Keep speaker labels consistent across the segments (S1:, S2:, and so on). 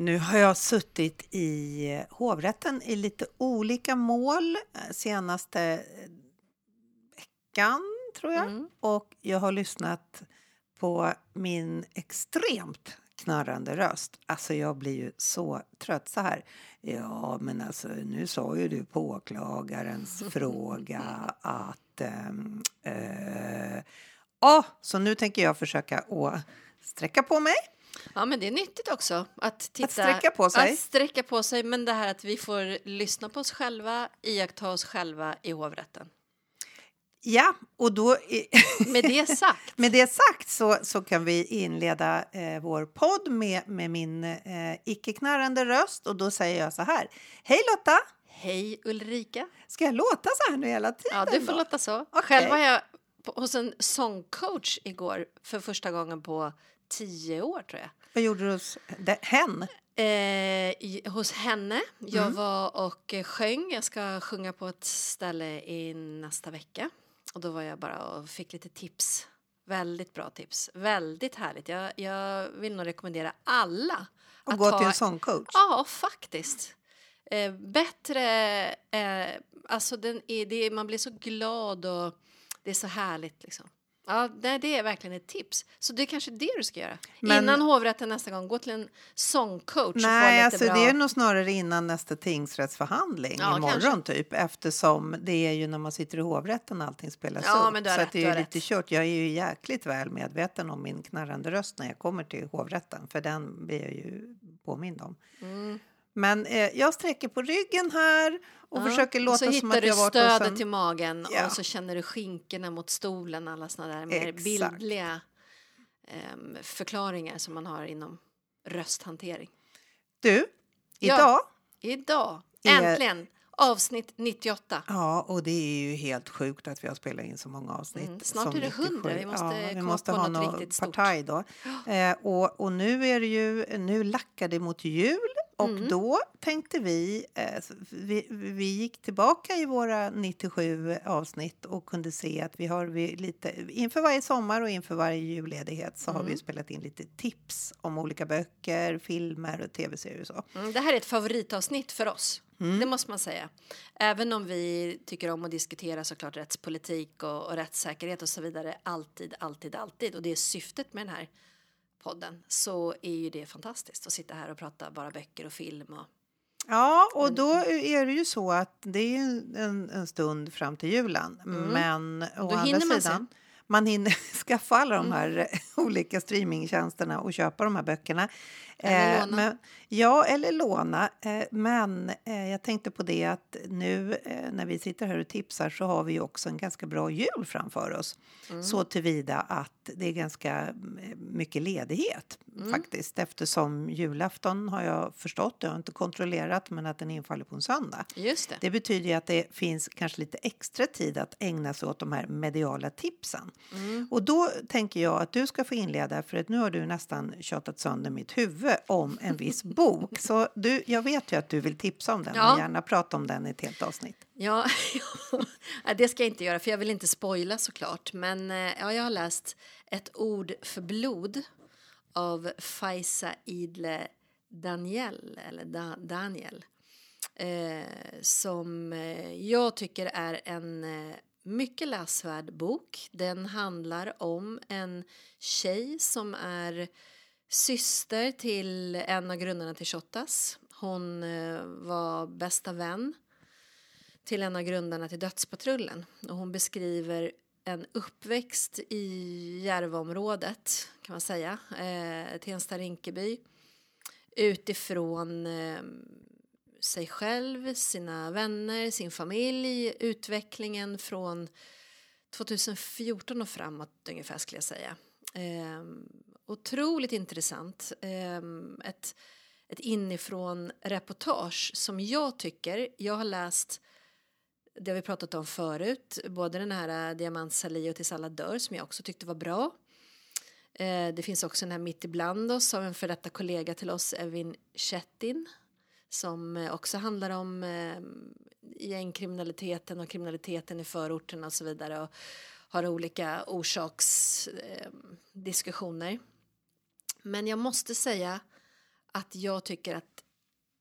S1: Nu har jag suttit i hovrätten i lite olika mål eh, senaste eh, veckan, tror jag.
S2: Mm.
S1: Och jag har lyssnat på min extremt knarrande röst. Alltså jag blir ju så trött så här. Ja, men alltså nu sa ju du på åklagarens fråga att... ehm, eh, Ja, så nu tänker jag försöka att sträcka på mig.
S2: Ja, men det är nyttigt också att titta.
S1: sträcka på sig.
S2: Att sträcka på sig, men det här att vi får lyssna på oss själva, iaktta oss själva i hovrätten.
S1: Ja, och då...
S2: Med det sagt.
S1: Med det sagt så, så kan vi inleda eh, vår podd med, med min eh, icke-knarrande röst. Och då säger jag så här. Hej Lotta!
S2: Hej Ulrika.
S1: Ska jag låta så här nu hela tiden?
S2: Ja, du får
S1: då?
S2: låta så.
S1: Okej.
S2: Själv var jag på, hos en sångcoach igår för första gången på tio år tror jag.
S1: Vad gjorde du hos hen?
S2: Eh, hos henne. Jag
S1: Mm.
S2: var och eh, sjöng. Jag ska sjunga på ett ställe i nästa vecka. Och då var jag bara och fick lite tips. Väldigt bra tips. Väldigt härligt. Jag, jag vill nog rekommendera alla
S1: Och
S2: att
S1: gå
S2: ta-
S1: till en sångcoach?
S2: Ja, faktiskt. Eh, bättre... Eh, alltså den är, det är, man blir så glad och det är så härligt. Liksom. Ja, det, är verkligen ett tips. Så det är kanske det du ska göra.
S1: Men-
S2: Innan hovrätten nästa gång, gå till en sångcoach
S1: Nej, alltså
S2: bra...
S1: det är nog snarare innan nästa tingsrättsförhandling
S2: Ja,
S1: imorgon
S2: kanske.
S1: typ eftersom det är ju när man sitter i hovrätten allting spelas
S2: Ja,
S1: upp.
S2: men du har
S1: så
S2: rätt,
S1: att det är ju lite
S2: rätt.
S1: kört. Jag är ju jäkligt väl medveten om min knarrande röst när jag kommer till hovrätten för den blir jag ju påmind om.
S2: Mm.
S1: Men eh, jag sträcker på ryggen här och
S2: Ja,
S1: försöker
S2: och
S1: låta
S2: så
S1: som
S2: hittar
S1: att
S2: du
S1: jag varit hos
S2: stödet
S1: en...
S2: till magen
S1: Ja.
S2: och så känner du skinkorna mot stolen, alla såna där mer
S1: Exakt.
S2: bildliga ehm, förklaringar som man har inom rösthantering.
S1: Du,
S2: Ja.
S1: idag
S2: Idag,
S1: Är-
S2: äntligen, avsnitt 98.
S1: Ja, och det är ju helt sjukt att vi har spelat in så många avsnitt.
S2: Mm, snart
S1: som
S2: är det
S1: 97.
S2: 100. Vi måste
S1: ja, vi måste ha
S2: något
S1: något partaj då. Eh, och, och nu är det ju, nu lackar det mot jul och
S2: Mm.
S1: då tänkte vi, eh, vi, vi gick tillbaka i våra 97 avsnitt och kunde se att vi har vi lite, inför varje sommar och inför varje julledighet så har
S2: Mm.
S1: vi spelat in lite tips om olika böcker, filmer och tv-serier och så.
S2: Mm, det här är ett favoritavsnitt för oss.
S1: Mm.
S2: Det måste man säga. Även om vi tycker om att diskutera såklart rättspolitik och, och rättssäkerhet och så vidare. Alltid, alltid, alltid. Och det är syftet med den här podden. Så är ju det fantastiskt att sitta här och prata bara böcker och film. Och,
S1: Ja, och då är det ju så att det är en, en stund fram till julen.
S2: Mm.
S1: Men å
S2: Då
S1: andra
S2: man
S1: sidan, man hinner skaffa alla de
S2: Mm.
S1: här olika streamingtjänsterna och köpa de här böckerna.
S2: Eller låna.
S1: Men, ja, eller låna. Eh, men eh, jag tänkte på det att nu eh, när vi sitter här och tipsar så har vi också en ganska bra jul framför oss.
S2: Mm.
S1: Så tillvida att det är ganska eh, mycket ledighet
S2: Mm.
S1: faktiskt eftersom julafton har jag förstått, jag har inte kontrollerat, men att den infaller på en söndag.
S2: just det.
S1: Det betyder att det finns kanske lite extra tid att ägna sig åt de här mediala tipsen.
S2: Mm.
S1: Och då tänker jag att du ska få inleda för att nu har du nästan tjatat sönder mitt huvud om en viss bok. Så du, jag vet ju att du vill tipsa om den
S2: Ja.
S1: och gärna prata om den i ett helt avsnitt.
S2: Ja, ja, det ska jag inte göra för jag vill inte spoila såklart. Men eh, ja, jag har läst Ett ord för blod av Faisa Idle Daniel, eller da, Daniel. Eh, som eh, jag tycker är en eh, mycket läsvärd bok. Den handlar om en tjej som är syster till en av grundarna till Shottaz. Hon eh, var bästa vän till en av grundarna till Dödspatrullen. Och hon beskriver en uppväxt i Järvaområdet, kan man säga, eh, Tensta-Rinkeby utifrån eh, sig själv, sina vänner, sin familj, utvecklingen från 2014 och framåt ungefär skulle jag säga. Eh, otroligt intressant. Ehm, ett, ett inifrån reportage som jag tycker, jag har läst det har vi pratat om förut, både den här eh, Diamant Sali och Tills alla dör som jag också tyckte var bra. Eh, det finns också den här Mitt ibland oss av en för detta kollega till oss, Evin Chettin som eh, också handlar om gängkriminaliteten och kriminaliteten i förorterna och så vidare och har olika orsaksdiskussioner. Eh. Men jag måste säga att jag tycker att,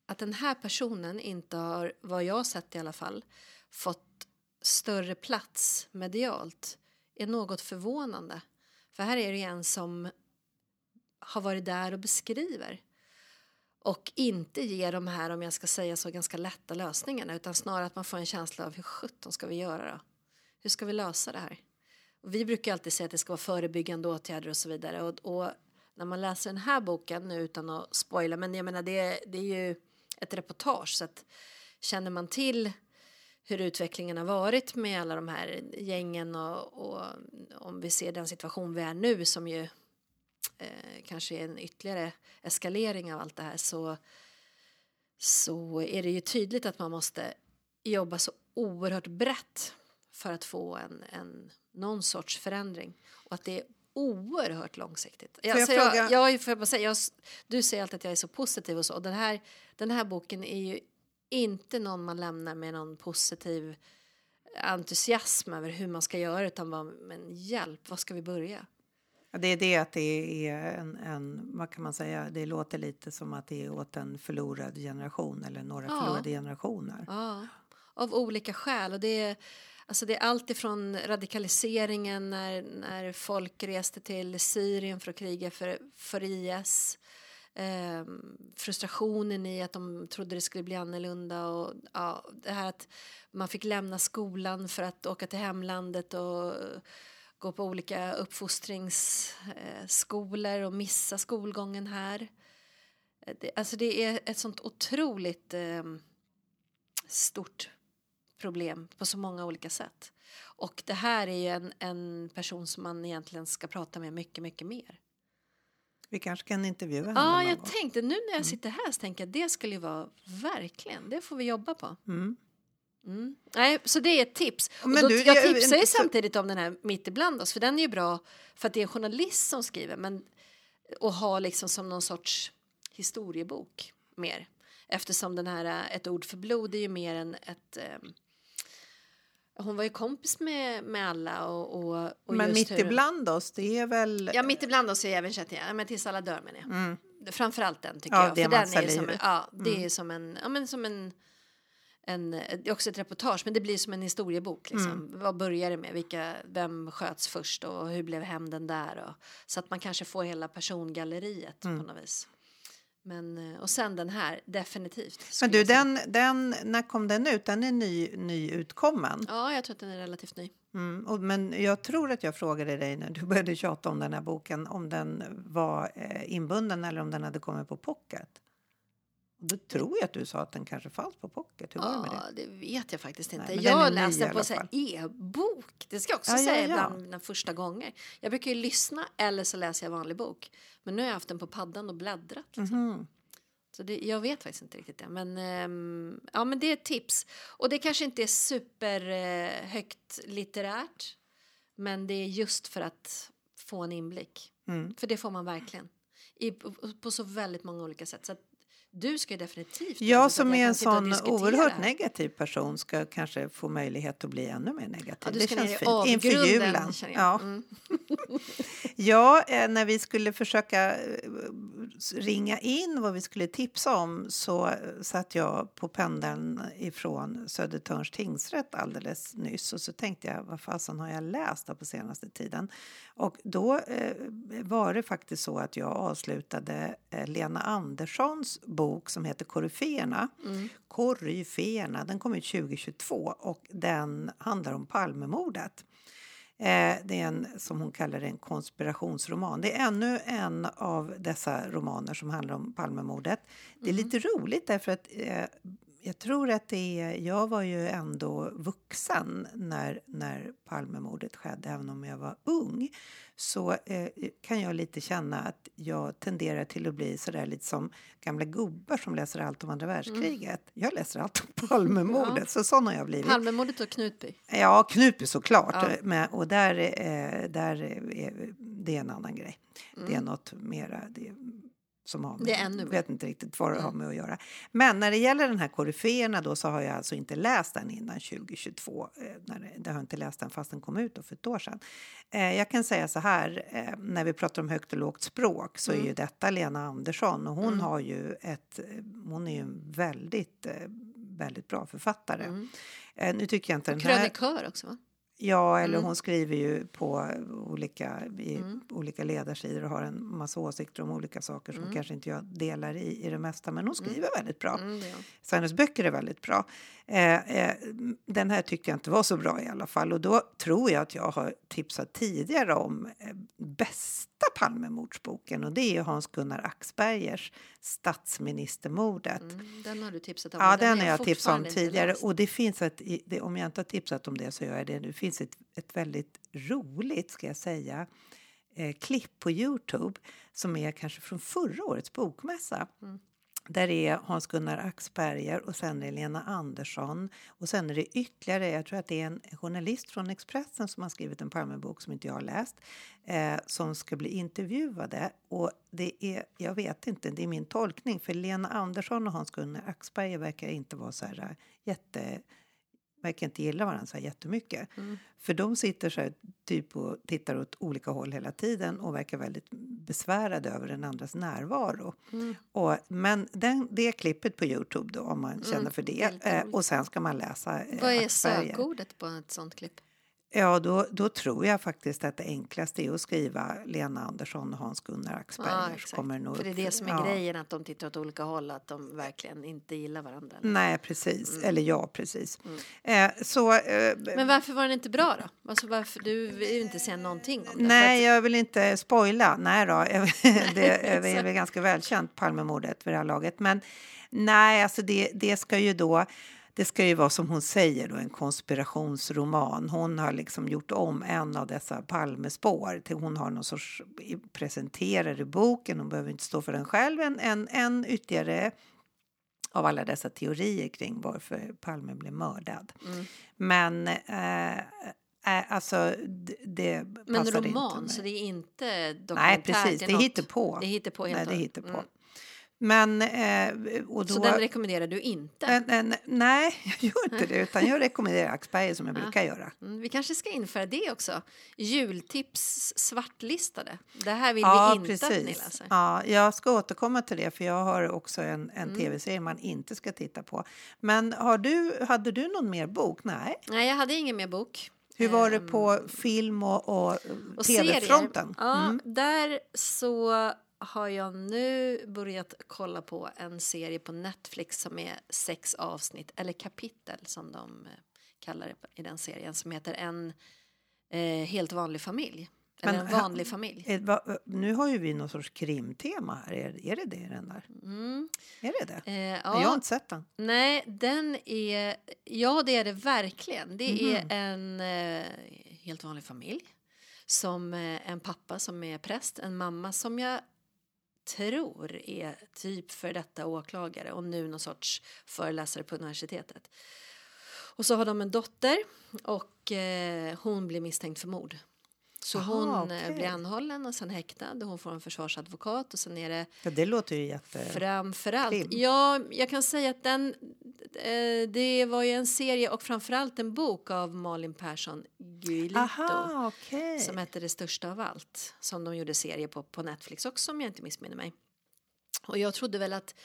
S2: att den här personen inte har, vad jag har sett i alla fall, fått större plats medialt är något förvånande. För här är det en som har varit där och beskriver och inte ger de här, om jag ska säga så, ganska lätta lösningarna utan snarare att man får en känsla av hur sjutton ska vi göra då? Hur ska vi lösa det här? Och vi brukar alltid säga att det ska vara förebyggande åtgärder och så vidare och, och när man läser den här boken nu utan att spoila, men jag menar det, det är ju ett reportage så att känner man till hur utvecklingen har varit med alla de här gängen och, och om vi ser den situation vi är nu som ju eh, kanske är en ytterligare eskalering av allt det här så, så är det ju tydligt att man måste jobba så oerhört brett för att få en, en, någon sorts förändring. Och att det är oerhört långsiktigt.
S1: jag
S2: Alltså
S1: fråga-
S2: jag, jag, får jag bara säga, jag, du säger alltid att jag är så positiv och så. Och den, här, den här boken är ju inte någon man lämnar med någon positiv entusiasm över hur man ska göra utan bara, men hjälp, var ska vi börja?
S1: Ja, Det är det att det är en, en, vad kan man säga, det låter lite som att det är åt en förlorad generation eller några
S2: Ja.
S1: förlorade generationer.
S2: Ja, av olika skäl. Och det, är, alltså det är allt ifrån radikaliseringen när, när folk reste till Syrien för att kriga för, för IS. Eh, frustrationen i att de trodde det skulle bli annorlunda och ja, det här att man fick lämna skolan för att åka till hemlandet och gå på olika uppfostringsskolor och missa skolgången här. Det, alltså det är ett sånt otroligt eh, stort problem på så många olika sätt. Och det här är ju en, en person som man egentligen ska prata med mycket, mycket mer.
S1: Vi kanske kan intervjua henne
S2: Ja, jag
S1: gång.
S2: tänkte nu när jag sitter här så tänker jag det skulle ju vara verkligen, det får vi jobba på.
S1: Mm.
S2: Mm. Nej, så det är ett tips. Och
S1: Men
S2: då,
S1: du,
S2: jag tipsar ju
S1: så-
S2: samtidigt om den här Mitt ibland oss, för den är ju bra för att det är en journalist som skriver men, och har liksom som någon sorts historiebok mer. Eftersom den här eh, Ett ord för blod är ju mer än ett ehm, hon var ju kompis med, med alla och, och, och
S1: Men mitt
S2: hur-
S1: ibland oss, det är väl...
S2: Ja, mitt ibland oss är även igen. Ja, men tills alla dör menar jag.
S1: Mm.
S2: Framförallt den tycker
S1: Ja,
S2: jag.
S1: det
S2: För den är som, en, ja, det
S1: Mm.
S2: är som en, ja men som en, en, det är också ett reportage men det blir som en historiebok liksom.
S1: Mm.
S2: Vad börjar det med? Vilka, vem sköts först och hur blev hämnden där? Och, så att man kanske får hela persongalleriet
S1: Mm.
S2: på något vis. Men, eh, och sen den här, definitivt.
S1: Men du, den, den, när kom den ut? Den är ny, nyutkommen.
S2: Ja, jag tror att den är relativt ny.
S1: Mm. Och, men jag tror att jag frågade dig när du började tjata om den här boken om den var eh, inbunden eller om den hade kommit på pocket. Och då tror jag att du sa att den kanske fanns på pocket. Hur var det med
S2: Ja,
S1: det?
S2: det vet jag faktiskt inte.
S1: Nej,
S2: jag läste på e-bok. Det ska jag också
S1: Ja, ja,
S2: säga
S1: ja.
S2: bland mina första gånger. Jag brukar ju lyssna eller så läser jag vanlig bok. Men nu har jag haft den på paddan och bläddrat. Liksom.
S1: Mhm.
S2: Så det, jag vet faktiskt inte riktigt det. Men, ehm, ja, men det är ett tips. Och det kanske inte är super eh, högt litterärt. Men det är just för att få en inblick.
S1: Mm.
S2: För det får man verkligen. I, på, på så väldigt många olika sätt. Så du ska definitivt
S1: Jag som är en sån oerhört negativ person ska kanske få möjlighet att bli ännu mer negativ.
S2: Ja,
S1: det känns fint. Inför julen. Ja.
S2: Mm.
S1: Ja, eh, när vi skulle försöka eh, ringa in vad vi skulle tipsa om så eh, satt jag på pendeln ifrån Södertörns tingsrätt alldeles nyss och så tänkte jag vad fasen har jag läst på senaste tiden? Och då eh, var det faktiskt så att jag avslutade eh, Lena Anderssons bok som heter Koryféerna.
S2: Mm.
S1: Koryféerna, den kom ut 2022 och den handlar om Palmemordet. Eh, det är en, som hon kallar det, en konspirationsroman. Det är ännu en av dessa romaner som handlar om Palmemordet. Det är lite roligt därför att eh, jag tror att det är, jag var ju ändå vuxen när, när Palmemordet skedde, även om jag var ung. Så eh, kan jag lite känna att jag tenderar till att bli sådär lite som gamla gubbar som läser allt om andra världskriget. Jag läser allt om Palmemordet, så sån har jag blivit.
S2: Palmemordet och Knutby.
S1: Ja, Knutby såklart.
S2: Ja.
S1: Men, och där, eh, där är det är en annan grej. Det
S2: Mm.
S1: är något mera... Det, som har
S2: Det är ännu mer.
S1: vet inte riktigt vad det har med att göra. Men när det gäller den här koryféerna då så har jag alltså inte läst den innan 2022. Eh, när det, det har jag inte läst den fast den kom ut då för ett år sedan. Eh, jag kan säga så här, eh, när vi pratar om högt och lågt språk så är ju detta Lena Andersson och hon har ju ett, eh, hon är ju en väldigt, eh, väldigt bra författare. Eh, nu tycker jag inte den här...
S2: Krönikör också va?
S1: Ja, eller hon skriver ju på olika, i olika ledarsidor och har en massa åsikter om olika saker som kanske inte jag delar i, i det mesta. Men hon skriver väldigt bra.
S2: Mm, hon.
S1: Så hennes böcker är väldigt bra. Eh, eh, den här tyckte jag inte var så bra i alla fall. Och då tror jag att jag har tipsat tidigare om eh, bästa Palmemordsboken. Och det är Hans-Gunnar Axbergers Statsministermordet.
S2: Mm, den har du tipsat om.
S1: Ja, den
S2: är
S1: har jag tipsat om tidigare. Och det finns ett, det, om jag inte har tipsat om det så gör jag det nu. Finns ett, ett väldigt roligt, ska jag säga, eh, klipp på Youtube som är kanske från förra årets bokmässa.
S2: Mm.
S1: Där är Hans-Gunnar Axberger och sen är Lena Andersson och sen är det ytterligare, jag tror att det är en journalist från Expressen som har skrivit en Palmebok som inte jag har läst, eh, som ska bli intervjuade. Och det är, jag vet inte, det är min tolkning, för Lena Andersson och Hans-Gunnar Axberger verkar inte vara så här eh, jätte verkar inte gilla varandra så här jättemycket. För de sitter så här typ och tittar åt olika håll hela tiden och verkar väldigt besvärade över den andras närvaro. Och, men den, det klippet på Youtube då om man känner för
S2: det är
S1: Eh, och sen ska man läsa eh,
S2: Vad är sökordet på ett sånt klipp?
S1: Ja, då, då tror jag faktiskt att det enklaste är att skriva Lena Andersson och Hans-Gunnar Axberger.
S2: Ja,
S1: så kommer det nog
S2: För det är det som är
S1: Ja.
S2: grejen, att de tittar åt olika håll, att de verkligen inte gillar varandra.
S1: Nej, precis.
S2: Mm.
S1: Eller ja, precis. Eh, så, eh,
S2: Men varför var den inte bra då? Alltså varför, du vill inte säga någonting om det.
S1: Nej,
S2: För
S1: jag vill inte spoila. Nej då, det är väl ganska välkänt, Palmemordet vid det här laget. Men nej, alltså det, det ska ju då... Det ska ju vara som hon säger, då, en konspirationsroman. Hon har liksom gjort om en av dessa Palmespår. Till hon har någon sorts presenterar i boken, hon behöver inte stå för den själv, en, en, en ytterligare av alla dessa teorier kring varför Palme blev mördad.
S2: Mm.
S1: Men eh, eh, alltså, det
S2: Men
S1: inte
S2: roman,
S1: mig.
S2: så det är inte dokumentärt?
S1: Nej, precis. Det
S2: något-
S1: hittar på.
S2: Det hittar på helt
S1: Nej, det
S2: och-
S1: hittar på.
S2: Mm.
S1: Men, eh, och då...
S2: Så den rekommenderar du inte?
S1: Eh, eh, nej, jag gör inte det. Utan jag rekommenderar Axberger som jag brukar göra.
S2: Mm, vi kanske ska införa det också. Jultips svartlistade. Det här vill
S1: Ja,
S2: vi inte att ni
S1: precis.
S2: läser.
S1: Ja, jag ska återkomma till det, för jag har också en, en
S2: Mm.
S1: tv-serie man inte ska titta på. Men har du, hade du någon mer bok? Nej.
S2: Nej, jag hade ingen mer bok.
S1: Hur var det
S2: Ehm,
S1: på film och, och,
S2: och
S1: tv-fronten?
S2: Ja,
S1: Mm.
S2: Där så har jag nu börjat kolla på en serie på Netflix som är sex avsnitt, eller kapitel som de eh, kallar det i den serien, som heter En eh, helt vanlig familj. Eller
S1: Men
S2: En
S1: ha-
S2: vanlig familj.
S1: Eh, va- Nu har ju vi någon sorts krimtema här. Är, är det det den där?
S2: Mm.
S1: Är det det?
S2: Eh,
S1: Jag har
S2: ja,
S1: inte sett den.
S2: nej, den är... Ja, det är det verkligen. Det
S1: Mhm.
S2: är en eh, helt vanlig familj. Som eh, en pappa som är präst, en mamma som jag tror är typ för detta åklagare och nu någon sorts föreläsare på universitetet. Och så har de en dotter och eh, hon blir misstänkt för mord. Så
S1: Aha,
S2: hon eh,
S1: okej.
S2: blir anhållen och sen häktad och hon får en försvarsadvokat och sen är det
S1: Ja, det låter ju jätte...
S2: Framförallt,
S1: Krim.
S2: ja, jag kan säga att den, eh, det var ju en serie och framförallt en bok av Malin Persson Guilito
S1: Aha, okej.
S2: som hette Det största av allt som de gjorde serie på på Netflix också om jag inte missminner mig. Och jag trodde väl att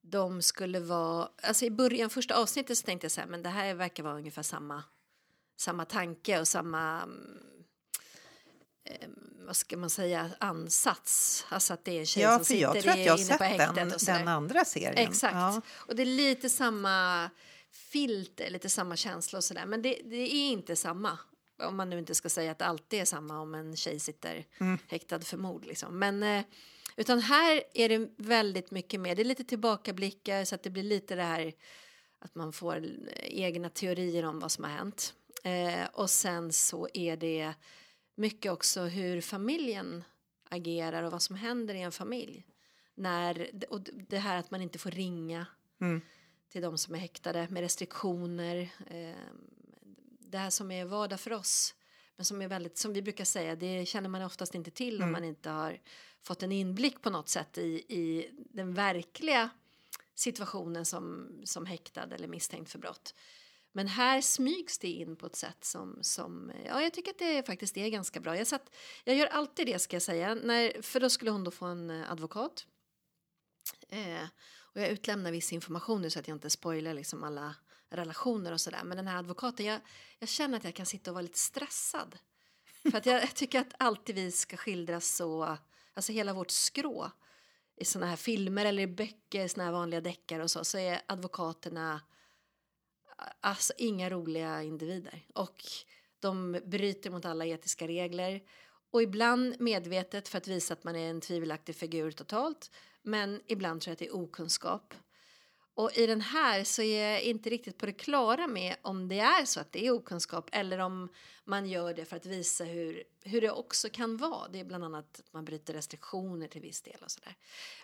S2: de skulle vara, alltså i början, första avsnittet så tänkte jag så här, men det här verkar vara ungefär samma, samma tanke och samma mm, vad ska man säga, ansats. Alltså att det är en tjej
S1: Ja,
S2: som
S1: för jag
S2: sitter
S1: tror att jag
S2: inne på häktet
S1: den,
S2: och sådär.
S1: den andra serien.
S2: Exakt.
S1: Ja.
S2: Och det är lite samma filter, lite samma känsla och sådär. Men det, det är inte samma. Om man nu inte ska säga att det alltid är samma om en tjej sitter
S1: Mm.
S2: häktad för mord. Liksom. Men, eh, utan här är det väldigt mycket mer. Det är lite tillbakablickar så att det blir lite det här att man får eh, egna teorier om vad som har hänt. Eh, och sen så är det mycket också hur familjen agerar och vad som händer i en familj. När, och det här att man inte får ringa
S1: Mm.
S2: till de som är häktade med restriktioner. Eh, det här som är vardag för oss Men som är väldigt, som vi brukar säga, det känner man oftast inte till om
S1: Mm.
S2: man inte har fått en inblick på något sätt i, i den verkliga situationen som, som häktad eller misstänkt för brott. Men här smygs det in på ett sätt som, som ja, jag tycker att det faktiskt är ganska bra. Jag, satt, jag gör alltid det ska jag säga, när, för då skulle hon då få en eh, advokat. Eh, och jag utlämnar viss information nu så att jag inte spoilar liksom alla relationer och sådär. Men den här advokaten, jag, jag känner att jag kan sitta och vara lite stressad. För att jag, jag tycker att alltid vi ska skildras så, alltså hela vårt skrå i såna här filmer eller i böcker, såna här vanliga deckare och så, så är advokaterna alltså inga roliga individer. Och de bryter mot alla etiska regler. Och ibland medvetet för att visa att man är en tvivelaktig figur totalt. Men ibland tror jag att det är okunskap. Och i den här så är jag inte riktigt på det klara med om det är så att det är okunskap eller om man gör det för att visa hur, hur det också kan vara. Det är bland annat att man bryter restriktioner till viss del och sådär.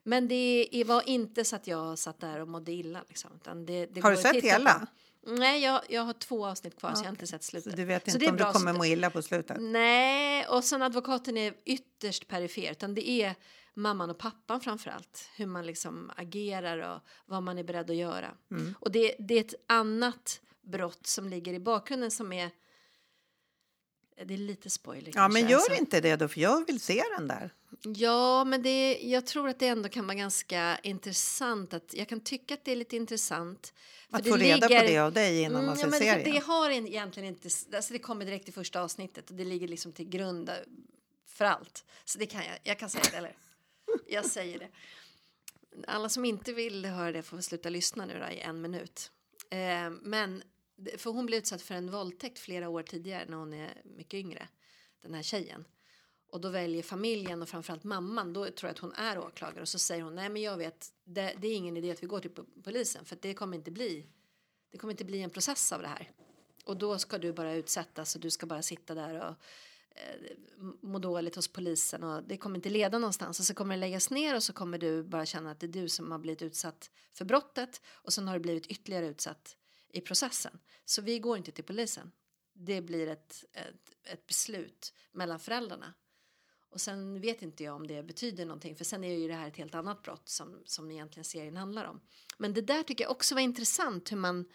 S2: Men det var inte så att jag satt där och mådde illa liksom. Det, det
S1: Har du sett hela?
S2: på. Nej, jag, jag har två avsnitt kvar så jag har inte sett
S1: Så
S2: slutet.
S1: du vet
S2: Så
S1: inte om du kommer
S2: så-
S1: må illa på slutet?
S2: Nej, och sen advokaten är ytterst perifer. Utan det är mamman och pappan framför allt. Hur man liksom agerar och vad man är beredd att göra.
S1: Mm.
S2: Och det, det är ett annat brott som ligger i bakgrunden som är... Det är lite spoiler
S1: Ja, men gör
S2: alltså.
S1: inte det då, för jag vill se den där.
S2: Ja, men det, jag tror att det ändå kan vara ganska intressant. Att, jag kan tycka att det är lite intressant. för
S1: Att
S2: det
S1: få reda
S2: ligger-
S1: på det av dig innan man
S2: Mm,
S1: ser
S2: ja,
S1: serien.
S2: Det har en- egentligen inte, alltså det kommer direkt i första avsnittet och det ligger liksom till grund för allt. Så det kan jag, jag kan säga det, eller? Jag säger det. Alla som inte vill höra det får sluta lyssna nu då i en minut. Eh, men, för hon blev utsatt för en våldtäkt flera år tidigare när hon är mycket yngre, den här tjejen. Och då väljer familjen och framförallt mamman, då tror jag att hon är åklagare och så säger hon nej men jag vet, det, det är ingen idé att vi går till polisen för det kommer inte bli, det kommer inte bli en process av det här. Och då ska du bara utsättas och du ska bara sitta där och eh, må dåligt hos polisen och det kommer inte leda någonstans och så kommer det läggas ner och så kommer du bara känna att det är du som har blivit utsatt för brottet och sen har du blivit ytterligare utsatt i processen. Så vi går inte till polisen. Det blir ett, ett, ett beslut mellan föräldrarna. Och sen vet inte jag om det betyder någonting för sen är ju det här ett helt annat brott som, som egentligen serien handlar om. Men det där tycker jag också var intressant hur man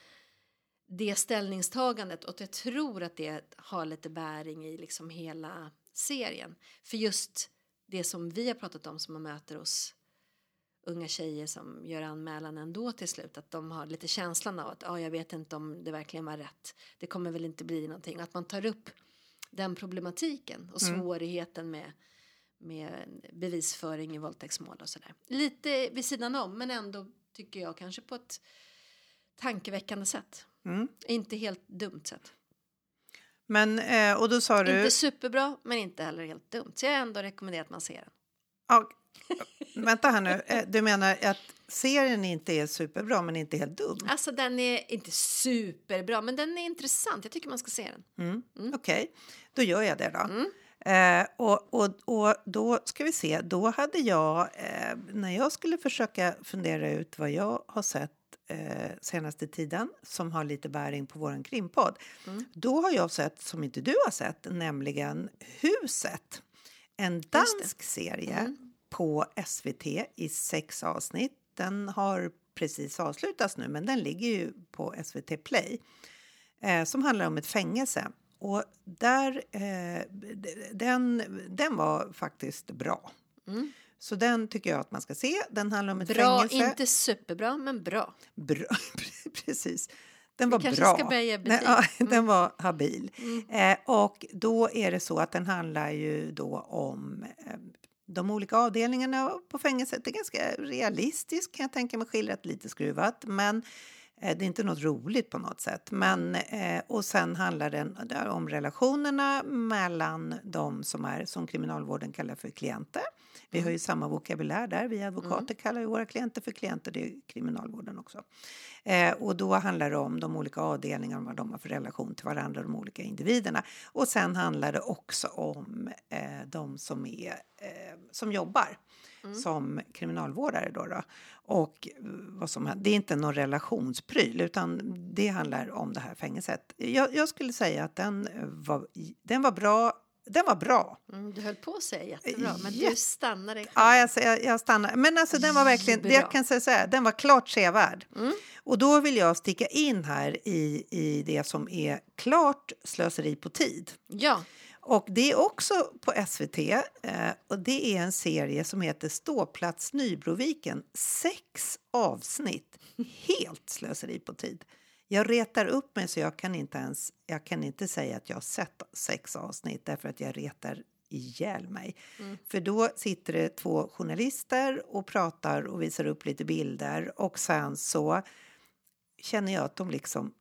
S2: det ställningstagandet och jag tror att det har lite bäring i liksom hela serien. För just det som vi har pratat om som man möter hos unga tjejer som gör anmälan ändå till slut att de har lite känslan av att ah, jag vet inte om det verkligen var rätt. Det kommer väl inte bli någonting. Att man tar upp den problematiken och
S1: Mm.
S2: svårigheten med, med bevisföring i våldtäktsmål och sådär. Lite vid sidan om men ändå tycker jag kanske på ett tankeväckande sätt.
S1: Mm.
S2: Inte helt dumt sätt.
S1: Men, eh, och då sa du...
S2: Inte superbra men inte heller helt dumt. Så jag har ändå rekommenderat att man ser den.
S1: Ja, vänta här nu. Eh, Du menar att serien inte är superbra men inte helt dum?
S2: Alltså den är inte superbra men den är intressant. Jag tycker man ska se den.
S1: Mm.
S2: Mm.
S1: Okej, då gör jag det då.
S2: Mm.
S1: Eh, och, och, och då ska vi se, då hade jag, eh, när jag skulle försöka fundera ut vad jag har sett eh, senaste tiden som har lite bäring på våran krimpodd,
S2: Mm.
S1: då har jag sett som inte du har sett, nämligen Huset. En dansk serie
S2: Mm.
S1: På SVT i sex avsnitt. Den har precis avslutats nu, men den ligger ju på SVT Play eh, som handlar om ett fängelse. Och där, eh, den, den var faktiskt bra.
S2: Mm.
S1: Så den tycker jag att man ska se. Den handlar om ett
S2: Bra,
S1: fängelse.
S2: inte superbra men bra.
S1: Bra, precis. Den var bra.
S2: ska börja betyg.
S1: ja,
S2: Mm.
S1: Den var habil.
S2: Mm.
S1: Eh, och då är det så att den handlar ju då om eh, de olika avdelningarna på fängelset. Är ganska realistiskt kan jag tänka mig, skildrat lite skruvat. Men det är inte något roligt på något sätt. Men, eh, och sen handlar den om relationerna mellan de som är, som kriminalvården kallar för klienter. Vi har ju samma vokabulär där. Vi advokater kallar ju våra klienter för klienter. Det är kriminalvården också. Eh, och då handlar det om de olika avdelningarna, vad de har för relation till varandra, de olika individerna. Och sen handlar det också om eh, de som, är, eh, som jobbar som kriminalvårdare. Då, då. Och eh, vad som. Det är inte någon relationspryl utan det handlar om det här fängelset. Jag, jag skulle säga att den var, den var bra den var bra.
S2: Mm, du höll på att säga jättebra, men
S1: Jätte-
S2: du stannade.
S1: Ja, alltså, jag, jag stannar. Men alltså, den var verkligen, det
S2: Bra.
S1: jag kan säga så här, den var klart sevärd.
S2: Mm.
S1: Och då vill jag sticka in här i, i det som är klart slöseri på tid.
S2: Ja,
S1: Och det är också på SVT eh, och det är en serie som heter Ståplats Nybroviken. Sex avsnitt. Helt slöseri på tid. Jag retar upp mig så jag kan inte ens jag kan inte säga att jag har sett sex avsnitt därför att jag retar ihjäl mig. För då sitter det två journalister och pratar och visar upp lite bilder och sen så känner jag att de liksom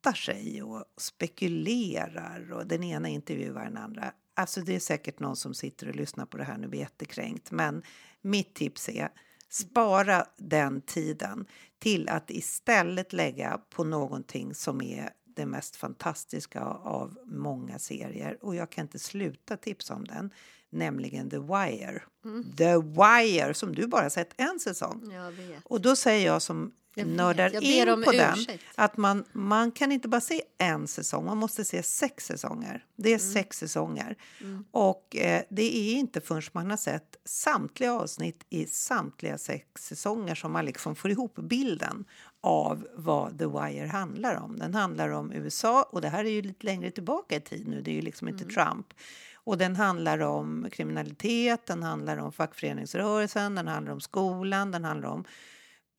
S1: gottar sig och spekulerar och den ena intervjuar den andra. Alltså det är säkert någon som sitter och lyssnar på det här nu blir jättekränkt men mitt tips är spara den tiden till att istället lägga på någonting som är det mest fantastiska av många serier och jag kan inte sluta tipsa om den nämligen The Wire. The Wire som du bara sett en säsong. Och då säger jag som
S2: Jag
S1: nördar
S2: Jag
S1: in på den
S2: ursäkt.
S1: att man, man kan inte bara se en säsong, man måste se sex säsonger. Det är
S2: Mm.
S1: sex säsonger. Och eh, det är inte förrän man har sett samtliga avsnitt i samtliga sex säsonger som man liksom får ihop bilden av vad The Wire handlar om. Den handlar om USA och det här är ju lite längre tillbaka i tid nu, det är ju liksom inte Trump. Och den handlar om kriminalitet, den handlar om fackföreningsrörelsen, den handlar om skolan, den handlar om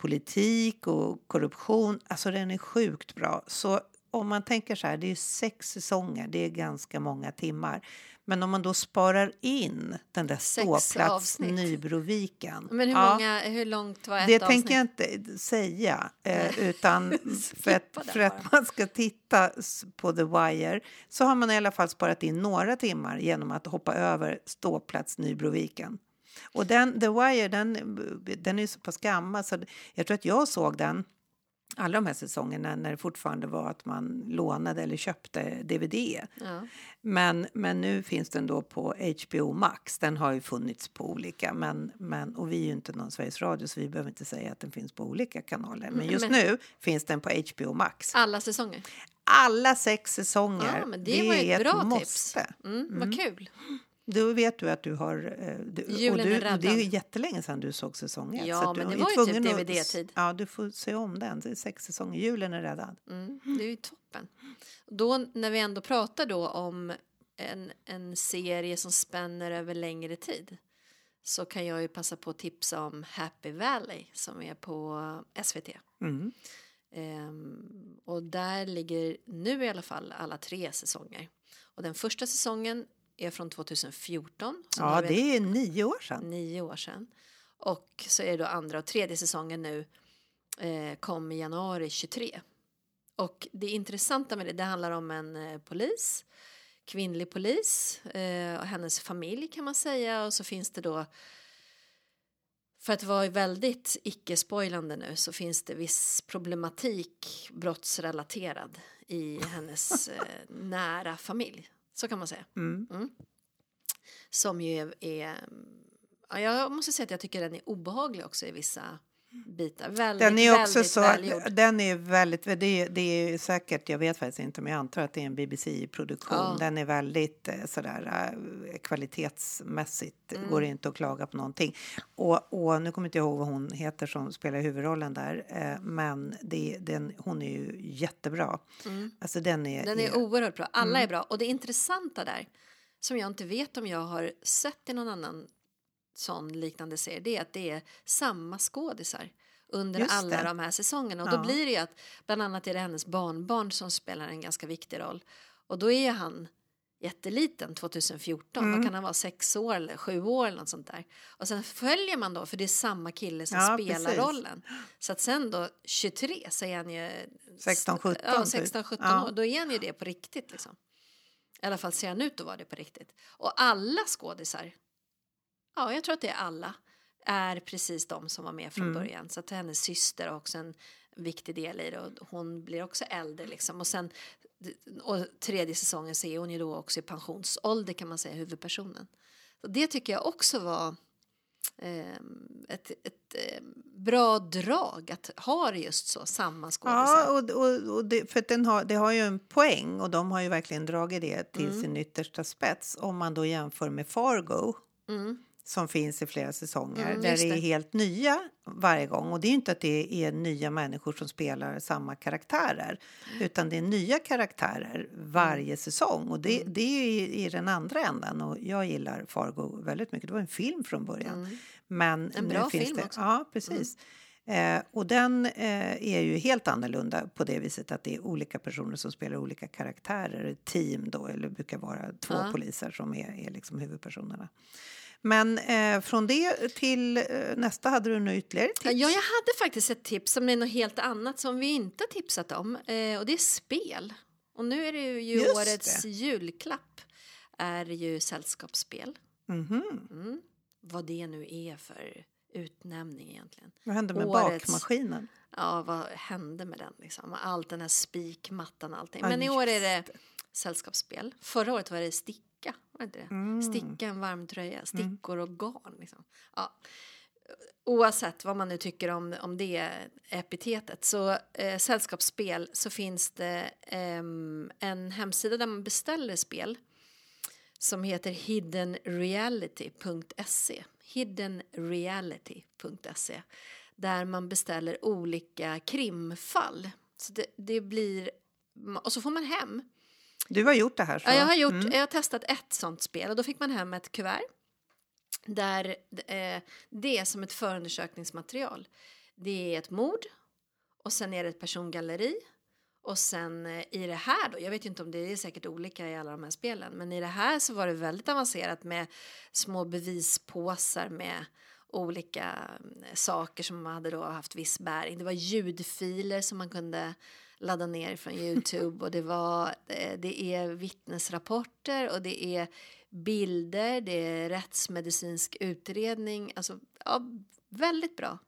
S1: politik och korruption. Alltså den är sjukt bra. Så om man tänker så här, det är sex säsonger, det är ganska många timmar. Men om man då sparar in den där ståplats. Nybroviken.
S2: Men hur,
S1: ja,
S2: många, hur långt var ett
S1: det
S2: avsnitt?
S1: tänker jag inte säga, eh, utan för att, för att man ska titta på The Wire så har man i alla fall sparat in några timmar genom att hoppa över ståplats Nybroviken. Och den, The Wire, den, den är så pass gammal så jag tror att jag såg den alla de här säsongerna när det fortfarande var att man lånade eller köpte DVD.
S2: Ja.
S1: Men, men nu finns den då på HBO Max. Den har ju funnits på olika, men, men, och vi är ju inte någon Sveriges Radio så vi behöver inte säga att den finns på olika kanaler. Men just
S2: Mm, Men-
S1: nu finns den på HBO Max.
S2: Alla säsonger?
S1: Alla sex säsonger.
S2: Ja, men det var ju ett
S1: är
S2: bra
S1: ett
S2: tips.
S1: måste.
S2: Mm, Vad kul.
S1: Då vet du att du har... eh, Du,
S2: Julen
S1: du,
S2: är
S1: och det är ju
S2: räddad.
S1: jättelänge sedan du såg säsong ett,
S2: Ja,
S1: så
S2: men det var ju typ DVD-tid.
S1: Ja, du får se om den. Det är sex säsonger. Julen är räddad.
S2: Mm, det är ju toppen. Då när vi ändå pratar då om en, en serie som spänner över längre tid så kan jag ju passa på att tipsa om Happy Valley som är på SVT.
S1: Mm.
S2: Ehm, och där ligger nu i alla fall alla tre säsonger. Och den första säsongen är från 2014. som
S1: Ja, det är nio år sedan.
S2: nio år sedan. Och så är det då andra och tredje säsongen nu eh, kom i januari 23. Och det intressanta med det, det handlar om en eh, polis, kvinnlig polis eh, och hennes familj kan man säga och så finns det då för att vara väldigt icke-spoilande nu så finns det viss problematik brottsrelaterad i hennes eh, nära familj. Så kan man säga.
S1: Mm.
S2: Som ju är, är ja, jag måste säga att jag tycker den är obehaglig också i vissa bitar. Väldigt,
S1: Den är också
S2: väldigt
S1: så,
S2: välgjord.
S1: den är väldigt, det är, det är säkert, jag vet faktiskt inte men jag antar att det är en BBC-produktion.
S2: Ja.
S1: Den är väldigt eh, sådär eh, kvalitetsmässigt,
S2: Mm.
S1: går inte att klaga på någonting. Och, och nu kommer inte jag ihåg vad hon heter som spelar huvudrollen där, eh, men det, den, hon är ju jättebra. Alltså den är...
S2: Mm. Den är oerhört bra. Alla är bra. Och det intressanta där, som jag inte vet om jag har sett i någon annan sån liknande serie, det är att det är samma skådisar under
S1: Just
S2: alla
S1: det.
S2: de här säsongerna. Och
S1: Ja.
S2: då blir det ju att bland annat är det hennes barnbarn som spelar en ganska viktig roll. Och då är han jätteliten 2014,
S1: Mm.
S2: vad kan han vara, sex år eller sju år eller något sånt där. Och sen följer man då, för det är samma kille som
S1: Ja,
S2: spelar
S1: precis.
S2: rollen. Så att sen då 23 så är han ju
S1: 16, 17
S2: Ja,
S1: typ.
S2: 16, 17
S1: Ja.
S2: år. Då är han ju det på riktigt liksom. I alla fall ser han ut att vara det på riktigt. Och alla skådisar, ja jag tror att det är alla, är precis de som var med från
S1: Mm.
S2: början. Så att hennes syster har också en viktig del i det och hon blir också äldre liksom. Och sen och tredje säsongen så är hon ju då också i pensionsålder kan man säga, huvudpersonen. Och det tycker jag också var ehm, ett, ett eh, bra drag att ha det just så, samma skådisar.
S1: Ja, och, och, och det, för den har, det har ju en poäng och de har ju verkligen dragit det till
S2: Mm.
S1: sin yttersta spets om man då jämför med Fargo
S2: Mm.
S1: Som finns i flera säsonger
S2: Mm,
S1: där det är helt nya varje gång. Och det är inte att det är nya människor som spelar samma karaktärer utan det är nya karaktärer varje
S2: Mm.
S1: säsong och det, det är i, i den andra änden och jag gillar Fargo väldigt mycket. Det var en film från början. Men
S2: Mm. En
S1: nu
S2: bra
S1: finns
S2: film
S1: det,
S2: också. Mm.
S1: Ja, precis. Eh, och den eh, är ju helt annorlunda på det viset att det är olika personer som spelar olika karaktärer. Team då, eller brukar vara två
S2: Ja.
S1: poliser som är, är liksom huvudpersonerna. Men eh, från det till eh, nästa hade du nu ytterligare tips.
S2: Ja, jag hade faktiskt ett tips som är något helt annat som vi inte tipsat om eh, och det är spel. Och nu är det ju
S1: Just
S2: årets
S1: det.
S2: julklapp är ju sällskapsspel.
S1: Mhm.
S2: Mm. Vad det nu är för utnämning egentligen.
S1: Vad hände med
S2: Årets-
S1: bakmaskinen?
S2: Ja, vad hände med den liksom? Allt den här spikmattan och allting.
S1: Ja,
S2: Men i år är det sällskapsspel. Förra året var det sticka, var det inte det?
S1: Mm.
S2: Sticka en varm tröja, stickor och garn liksom. Ja. Oavsett vad man nu tycker om, om det epitetet så eh, sällskapsspel så finns det ehm, en hemsida där man beställer spel som heter hiddenreality.se hiddenreality.se där man beställer olika krimfall. Så det, det blir, och så får man hem.
S1: Du har gjort det här? Så.
S2: Ja, jag, har gjort,
S1: Mm.
S2: jag har testat ett sånt spel och då fick man hem ett kuvert där eh, det är som ett förundersökningsmaterial. Det är ett mord och sen är det ett persongalleri och sen eh, i det här då, jag vet ju inte om det är säkert olika i alla de här spelen, men i det här så var det väldigt avancerat med små bevispåsar med olika mm, saker som hade då haft viss bäring. Det var ljudfiler som man kunde ladda ner från Youtube och det var eh, det är vittnesrapporter och det är bilder, det är rättsmedicinsk utredning, alltså ja, väldigt bra.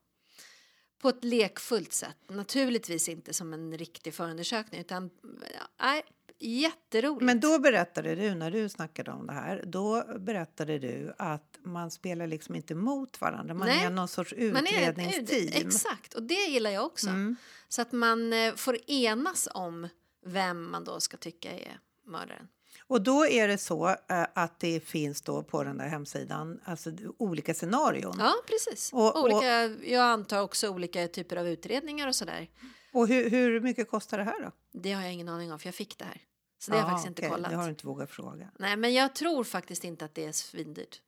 S2: På ett lekfullt sätt, naturligtvis inte som en riktig förundersökning utan ja, nej, jätteroligt.
S1: Men då berättade du, när du snackade om det här, då berättade du att man spelar liksom inte mot varandra. Man
S2: Nej,
S1: är någon sorts
S2: Man är ett-
S1: utredningsteam.
S2: Exakt, och det gillar jag också.
S1: Mm.
S2: Så att man eh, får enas om vem man då ska tycka är mördaren.
S1: Och då är det så eh, att det finns då på den där hemsidan alltså olika scenarion.
S2: Ja, precis.
S1: Och- och-
S2: olika, jag antar också olika typer av utredningar och sådär.
S1: Och hur, hur mycket kostar det här då?
S2: Det har jag ingen aning om, för jag fick det här. Så det har jag
S1: Ah,
S2: faktiskt inte
S1: okej,
S2: kollat.
S1: Det har du inte vågat fråga.
S2: Nej, men jag tror faktiskt inte att det är svindyrt.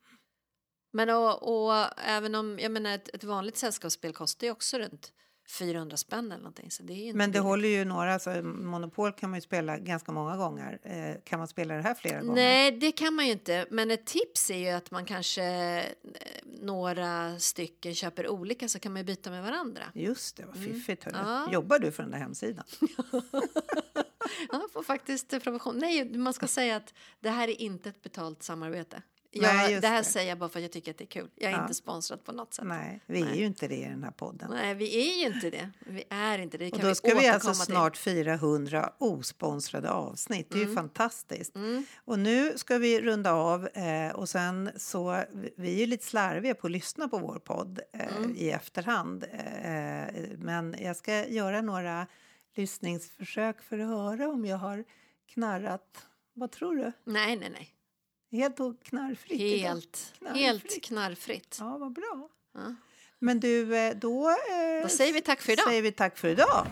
S2: Men och, och även om, jag menar ett, ett vanligt sällskapsspel kostar ju också runt 400 spänn eller någonting. Så det är inte
S1: Men det
S2: billigt.
S1: håller ju några, alltså Monopol kan man ju spela ganska många gånger. Eh, kan man spela det här flera gånger?
S2: Nej, det kan man ju inte. Men ett tips är ju att man kanske eh, några stycken köper olika så kan man ju byta med varandra.
S1: Just det, vad fiffigt. hörru.
S2: Mm. Ja.
S1: Jobbar du för den där hemsidan?
S2: Ja, får faktiskt eh, promotion. Nej, man ska säga att det här är inte ett betalt samarbete.
S1: Nej,
S2: Jag,
S1: just
S2: det här
S1: det.
S2: säger jag bara för att jag tycker att det är kul. Jag är
S1: Ja.
S2: inte sponsrad på något sätt.
S1: Nej, vi är
S2: Nej.
S1: ju inte det i den här podden.
S2: Nej, vi är ju inte det. Vi är inte det. det
S1: Och då ska vi alltså
S2: till.
S1: snart fira 100 osponsrade avsnitt. Det är ju
S2: Mm.
S1: fantastiskt. Och nu ska vi runda av eh, och sen så, vi är ju lite slarviga på att lyssna på vår podd eh,
S2: Mm.
S1: i efterhand. Eh, men jag ska göra några lyssningsförsök för att höra om jag har knarrat. Vad tror du?
S2: Nej, nej, nej.
S1: Helt och knarrfritt?
S2: Helt,
S1: Knarrfritt.
S2: helt knarrfritt.
S1: Ja, vad bra.
S2: Ja.
S1: Men du, eh, då, eh,
S2: Då säger vi tack för idag.
S1: säger vi tack för idag.